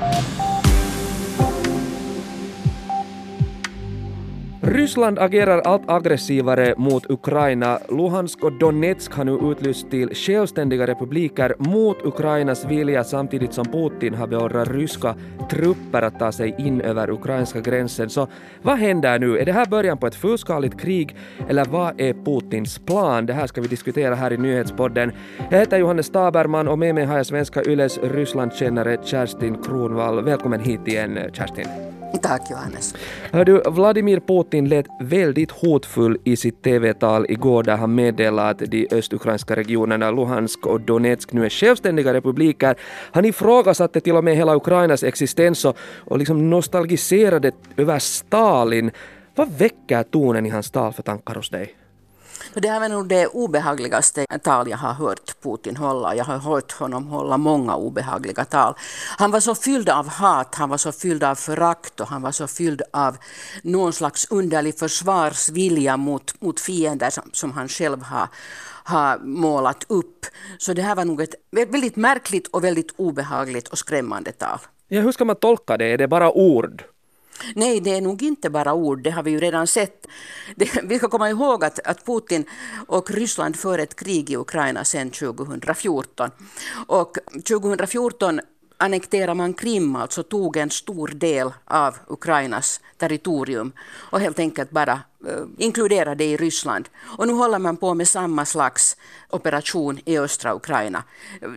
Bye. Ryssland agerar allt aggressivare mot Ukraina. Luhansk och Donetsk har nu utlyst till självständiga republiker mot Ukrainas vilja samtidigt som Putin har beordrat ryska trupper att ta sig in över ukrainska gränsen. Så vad händer nu? Är det här början på ett fullskaligt krig eller vad är Putins plan? Det här ska vi diskutera här i nyhetspodden. Jag heter Johannes Staberman och med mig har jag svenska Yles Rysslandkännare Kerstin Kronvall. Välkommen hit igen Kerstin sak, Johannes. Hör du, Vladimir Putin lät väldigt hotfull i sitt TV-tal igår där han meddelade att de östukrainska regionerna Luhansk och Donetsk nu är självständiga republiker. Han ifrågasatte till och med hela Ukrainas existens och, och liksom nostalgiserade över Stalin. Vad väcker tonen i hans tal för tankar hos dig? Det här var nog det obehagligaste tal jag har hört Putin hålla. Jag har hört honom hålla många obehagliga tal. Han var så fylld av hat, han var så fylld av förakt och han var så fylld av någon slags underlig försvarsvilja mot, mot fiender som, som han själv har har målat upp. Så det här var nog ett väldigt märkligt och väldigt obehagligt och skrämmande tal. Ja, hur ska man tolka det? Är det bara ord? Nej, det är nog inte bara ord, det har vi ju redan sett. Det, vi ska komma ihåg att, att Putin och Ryssland för ett krig i Ukraina sedan 2014. Och 2014 annekterade man Krim, alltså tog en stor del av Ukrainas territorium och helt enkelt bara uh, inkluderade det i Ryssland. Och nu håller man på med samma slags operation i östra Ukraina.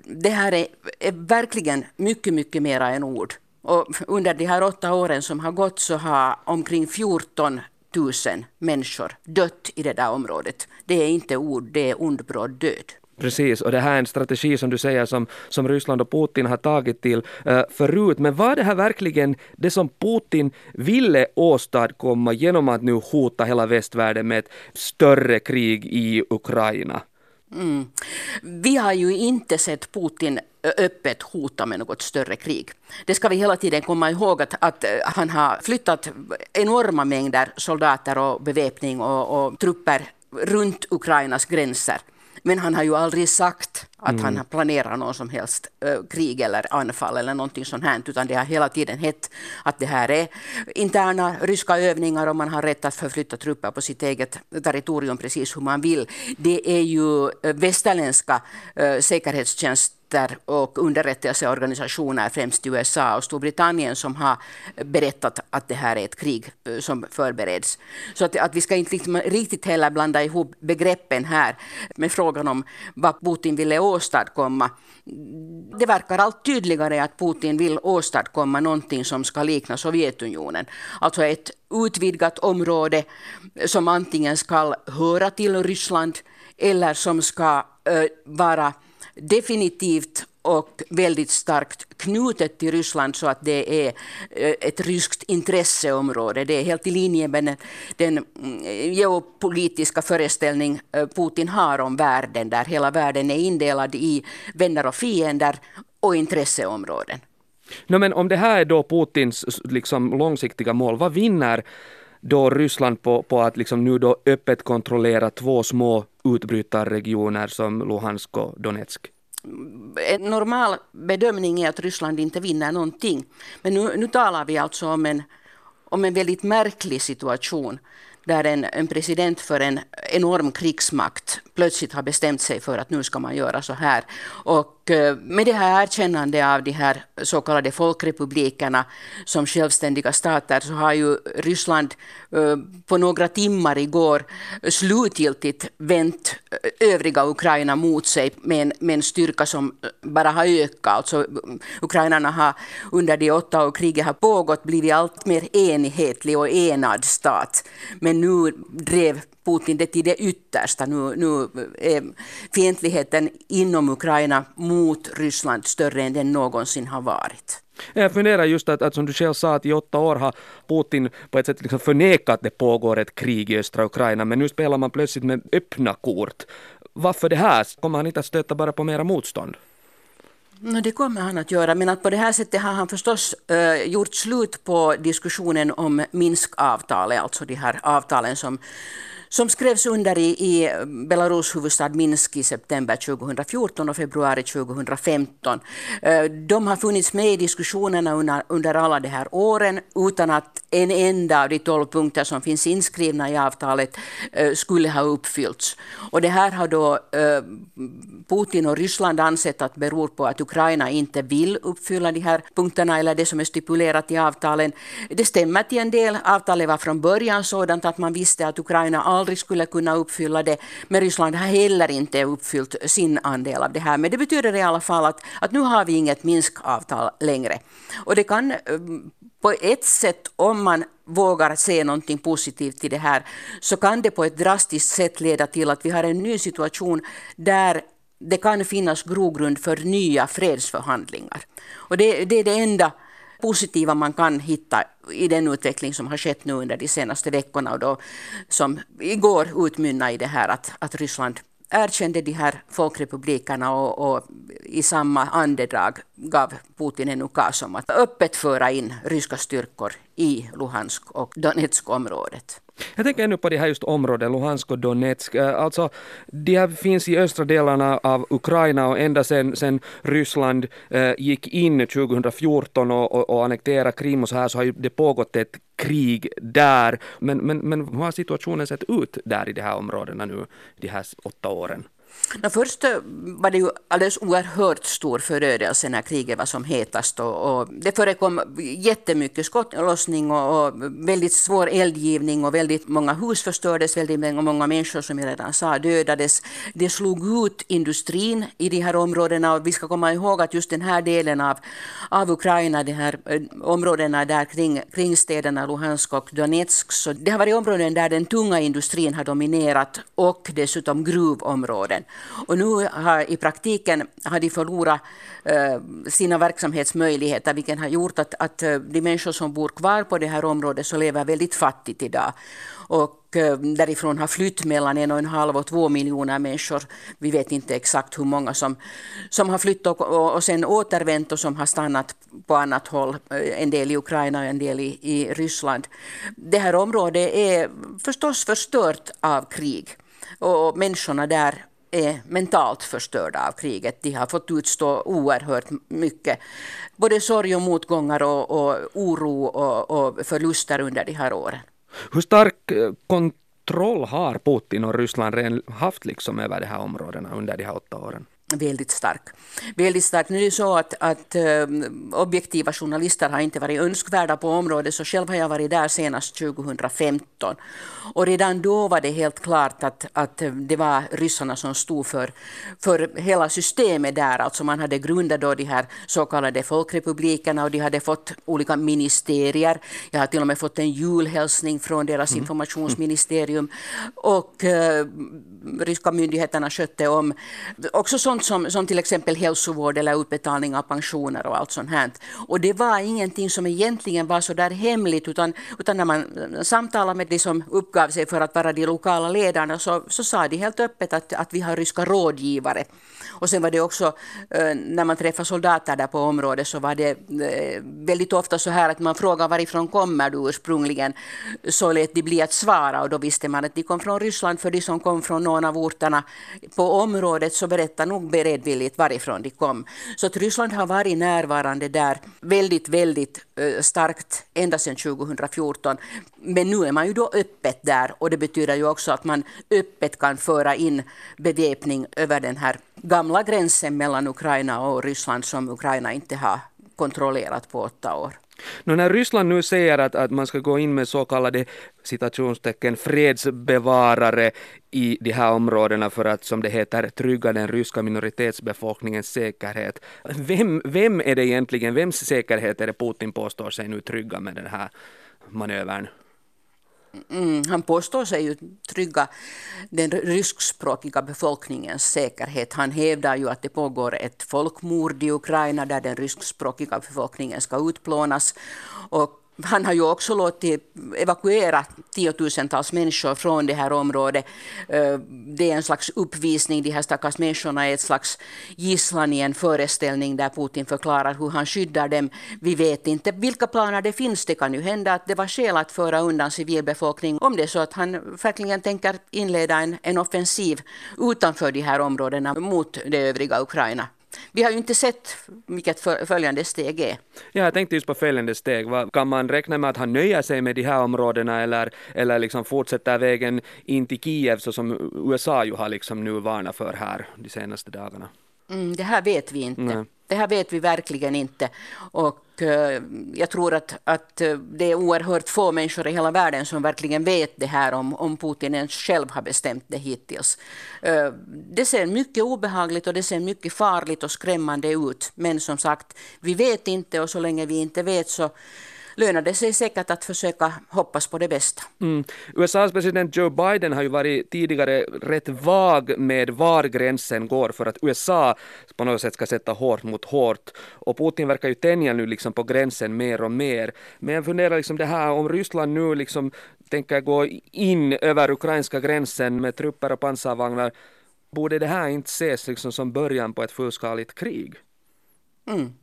Det här är, är verkligen mycket, mycket mera än ord. Och under de här åtta åren som har gått så har omkring 14 000 människor dött i det där området. Det är inte ord, det är ond bråd död. Precis, och det här är en strategi som du säger som, som Ryssland och Putin har tagit till uh, förut. Men var det här verkligen det som Putin ville åstadkomma genom att nu hota hela västvärlden med ett större krig i Ukraina? Mm. Vi har ju inte sett Putin öppet hota med något större krig. Det ska vi hela tiden komma ihåg att, att eh, han har flyttat enorma mängder soldater och beväpning och, och trupper runt Ukrainas gränser. Men han har ju aldrig sagt att mm. han planerar någon som helst äh, krig eller anfall eller någonting sånt här, utan det har hela tiden hett att det här är interna ryska övningar och man har rätt att förflytta trupper på sitt eget territorium precis hur man vill. Det är ju västerländska äh, säkerhetstjänst och underrättelseorganisationer, främst i USA och Storbritannien, som har berättat att det här är ett krig som förbereds. Så att, att vi ska inte liksom riktigt heller blanda ihop begreppen här med frågan om vad Putin ville åstadkomma. Det verkar allt tydligare att Putin vill åstadkomma någonting som ska likna Sovjetunionen. Alltså ett utvidgat område som antingen ska höra till Ryssland eller som ska eh, vara definitivt och väldigt starkt knutet till Ryssland så att det är eh, ett ryskt intresseområde. Det är helt i linje med den, den geopolitiska föreställning eh, Putin har om världen, där hela världen är indelad i vänner och fiender och intresseområden. No, men om det här är då Putins liksom, långsiktiga mål, vad vinner då Ryssland på, på att liksom nu då öppet kontrollera två små utbrytarregioner som Luhansk och Donetsk? En normal bedömning är att Ryssland inte vinner någonting. Men nu, nu talar vi alltså om en, om en väldigt märklig situation där en, en president för en enorm krigsmakt plötsligt har bestämt sig för att nu ska man göra så här. Och och eh, med det här erkännandet av de här så kallade folkrepublikerna som självständiga stater så har ju Ryssland eh, på några timmar igår slutgiltigt vänt eh, övriga Ukraina mot sig med en, med en styrka som bara har ökat. Alltså, ukrainarna har under de åtta år kriget har pågått blivit allt mer enhetlig och enad stat. Men nu drev Putin det till det yttersta. Nu, nu är fientligheten inom Ukraina mot Ryssland större än den någonsin har varit. Jag funderar just att, att som du själv sa att i åtta år har Putin på ett sätt liksom förnekat att det pågår ett krig i östra Ukraina men nu spelar man plötsligt med öppna kort. Varför det här? Kommer han inte att stöta bara på mera motstånd? No, det kommer han att göra, men att på det här sättet har han förstås uh, gjort slut på diskussionen om Minskavtalet, alltså de här avtalen som som skrevs under i, i Belarus huvudstad Minsk i september 2014 och februari 2015. Eh, de har funnits med i diskussionerna under, under alla de här åren utan att en enda av de tolv punkter som finns inskrivna i avtalet eh, skulle ha uppfyllts. Och det här har då eh, Putin och Ryssland ansett att beror på att Ukraina inte vill uppfylla de här punkterna eller det som är stipulerat i avtalen. Det stämmer till en del. Avtalet var från början sådant att man visste att Ukraina aldrig aldrig skulle kunna uppfylla det. Men Ryssland har heller inte uppfyllt sin andel av det här. Men det betyder i alla fall att, att nu har vi inget Minsk-avtal längre. Och det kan eh, på ett sätt, om man vågar se någonting positivt i det här, så kan det på ett drastiskt sätt leda till att vi har en ny situation där det kan finnas grogrund för nya fredsförhandlingar. Och det, det är det enda positiva man kan hitta i den utveckling som har skett nu under de senaste veckorna och då, som igår utmynnade i det här att, att Ryssland erkände de här folkrepublikerna och, och, i samma andedrag gav Putin en ukas om att öppet föra in ryska styrkor i Luhansk och Donetsk-området. Jag tänker ännu på det här just området, Luhansk och Donetsk. Eh, alltså, de här finns i östra delarna av Ukraina och ända sedan sen Ryssland eh, gick in 2014 och, och, och annekterade Krim och så här så har ju det pågått ett krig där. Men, men, men hur har situationen sett ut där i de här områdena nu de här åtta åren? No, först eh, var det ju alldeles oerhört stor förödelse när kriget var som hetast. Och, och det förekom jättemycket skottlossning och, och, väldigt svår eldgivning och väldigt många hus förstördes, väldigt många människor som jag redan sa dödades. Det slog ut industrin i de här områdena och vi ska komma ihåg att just den här delen av, av Ukraina, de här eh, områdena där kring, kring städerna Luhansk och Donetsk, så det har varit områden där den tunga industrin har dominerat och dessutom gruvområden. Och nu har i praktiken har de förlorat eh, sina verksamhetsmöjligheter, vilket har gjort att, att eh, de människor som bor kvar på det här området så lever väldigt fattigt idag. Och eh, därifrån har flytt mellan en och en halv och två miljoner människor. Vi vet inte exakt hur många som, som har flytt och, och, och sen återvänt och som har stannat på annat håll. Eh, en del i Ukraina och en del i, i Ryssland. Det här området är förstås förstört av krig. Och människorna där är mentalt förstörda av kriget. De har fått utstå oerhört mycket. Både sorg och motgångar och, och oro och, och förluster under de här åren. Hur stark eh, kontroll har Putin och Ryssland haft liksom över de här områdena under de här åtta åren? Väldigt stark. Väldigt stark. Nu är det så att, att um, objektiva journalister har inte varit önskvärda på området, så själv har jag varit där senast 2015. Och redan då var det helt klart att, att det var ryssarna som stod för, för hela systemet där. Alltså man hade grundat då de här så kallade folkrepublikerna och de hade fått olika ministerier. Jag har till och med fått en julhälsning från deras mm. informationsministerium. Och uh, ryska myndigheterna skötte om också sånt som, som till exempel hälsovård eller utbetalning av pensioner och allt sånt här. Och det var ingenting som egentligen var så där hemligt utan, utan när man eh, samtalade med de som uppgav sig för att vara de lokala ledarna så, så sa de helt öppet att, att vi har ryska rådgivare. Och sen var det också eh, när man träffade soldater där på området så var det eh, väldigt ofta så här att man frågade varifrån kommer du ursprungligen så lät de bli att svara och då visste man att de kom från Ryssland för de som kom från någon av orterna på området så berättade nog beredvilligt varifrån de kom. Så att Ryssland har varit närvarande där väldigt, väldigt eh, starkt ända sedan 2014. Men nu är man ju då öppet där och det betyder ju också att man öppet kan föra in beväpning över den här gamla gränsen mellan Ukraina och Ryssland som Ukraina inte har kontrollerat på åtta år. Nu när Ryssland nu säger att, att man ska gå in med så kallade citationstecken fredsbevarare i de här områdena för att, som det heter, trygga den ryska minoritetsbefolkningens säkerhet. Vem, vem är det egentligen, vems säkerhet är det Putin påstår sig nu trygga med den här manövern? Mm, han påstår sig ju trygga den ryskspråkiga befolkningens säkerhet. Han hävdar ju att det pågår ett folkmord i Ukraina där den ryskspråkiga befolkningen ska utplånas. Och han har ju också låtit evakuera tiotusentals människor från det här området. Eh, det är en slags uppvisning, de här stackars människorna är ett slags gisslan i en föreställning där Putin förklarar hur han skyddar dem. Vi vet inte vilka planer det finns. Det kan ju hända att det var skäl att föra undan civilbefolkning om det är så att han verkligen tänker inleda en, en offensiv utanför de här områdena mot det övriga Ukraina. Vi har ju inte sett vilket följande steg är. Ja, jag tänkte just på följande steg. Kan man räkna med att han nöjer sig med de här områdena eller, eller liksom fortsätter vägen in till Kiev så som USA ju har liksom nu varnat för här de senaste dagarna? Mm, det här vet vi inte. Nej. Det här vet vi verkligen inte. Och eh, jag tror att, att eh, det är oerhört få människor i hela världen som verkligen vet det här om, om Putin ens själv har bestämt det hittills. Eh, det ser mycket obehagligt och det ser mycket farligt och skrämmande ut. Men som sagt, vi vet inte och så länge vi inte vet så lönar det sig säkert att försöka hoppas på det bästa. Mm. USAs president Joe Biden har ju varit tidigare rätt vag med var gränsen går för att USA på något sätt ska sätta hårt mot hårt. Och Putin verkar ju tänja nu liksom på gränsen mer och mer. Men jag funderar liksom det här om Ryssland nu liksom tänker gå in över ukrainska gränsen med trupper och pansarvagnar. Borde det här inte ses liksom som början på ett fullskaligt krig? Mm.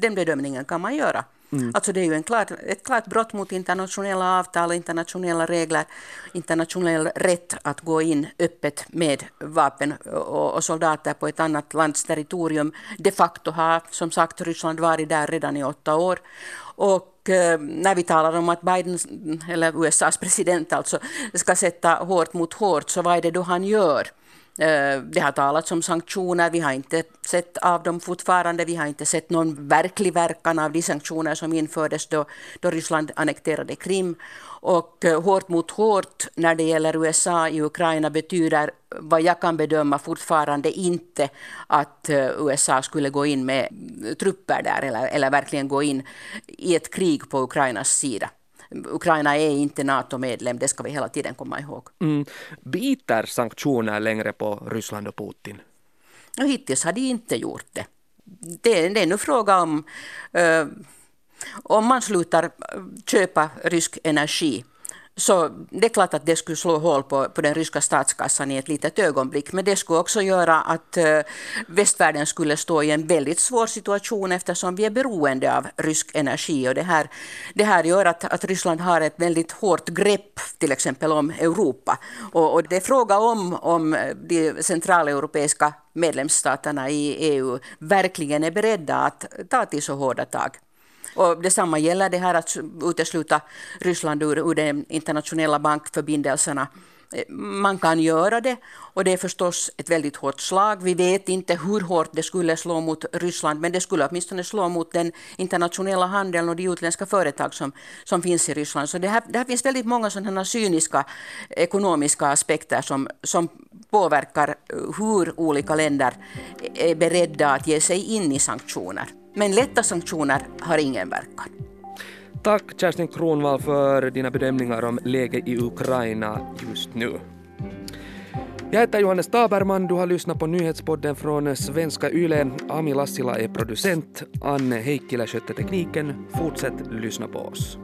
Den bedömningen kan man göra. Mm. Alltså det är ju en klart, ett klart brott mot internationella avtal, internationella regler, internationell rätt att gå in öppet med vapen och, och soldater på ett annat lands territorium. De facto har som sagt Ryssland varit där redan i åtta år. Och eh, när vi talar om att Biden, eller USAs president alltså, ska sätta hårt mot hårt, så vad är det då han gör? Eh, det har talats om sanktioner, vi har inte sett av dem fortfarande. Vi har inte sett någon verklig verkan av de sanktioner som infördes då, då Ryssland annekterade Krim. Och eh, hårt mot hårt när det gäller USA i Ukraina betyder vad jag kan bedöma fortfarande inte att eh, USA skulle gå in med trupper där eller, eller verkligen gå in i ett krig på Ukrainas sida. Ukraina är inte NATO-medlem, det ska vi hela tiden komma ihåg. Mm. Biter sanktioner längre på Ryssland och Putin? Och hittills har de inte gjort det. Det, det är nu fråga om uh, om man slutar köpa rysk energi så det är klart att det skulle slå hål på, på den ryska statskassan i ett litet ögonblick. Men det skulle också göra att eh, västvärlden skulle stå i en väldigt svår situation eftersom vi är beroende av rysk energi. Och det, här, det här gör att, att Ryssland har ett väldigt hårt grepp till exempel om Europa. Och, och det är fråga om, om de centraleuropeiska medlemsstaterna i EU verkligen är beredda att ta till så hårda tag. Och detsamma gäller det här att utesluta Ryssland ur, ur de internationella bankförbindelserna. Eh, man kan göra det och det är förstås ett väldigt hårt slag. Vi vet inte hur hårt det skulle slå mot Ryssland men det skulle åtminstone slå mot den internationella handeln och de utländska företag som, som finns i Ryssland. Så det här, det här finns väldigt många sådana cyniska ekonomiska aspekter som, som påverkar hur olika länder är beredda att ge sig in i sanktioner. Men lätta sanktioner har ingen verkan. Tack Kerstin Kronvall för dina bedömningar om läget i Ukraina just nu. Jag heter Johannes Taberman, du har lyssnat på nyhetspodden från svenska YLE. Ami Lassila är producent, Anne Heikkilä skötte tekniken. Fortsätt lyssna på oss.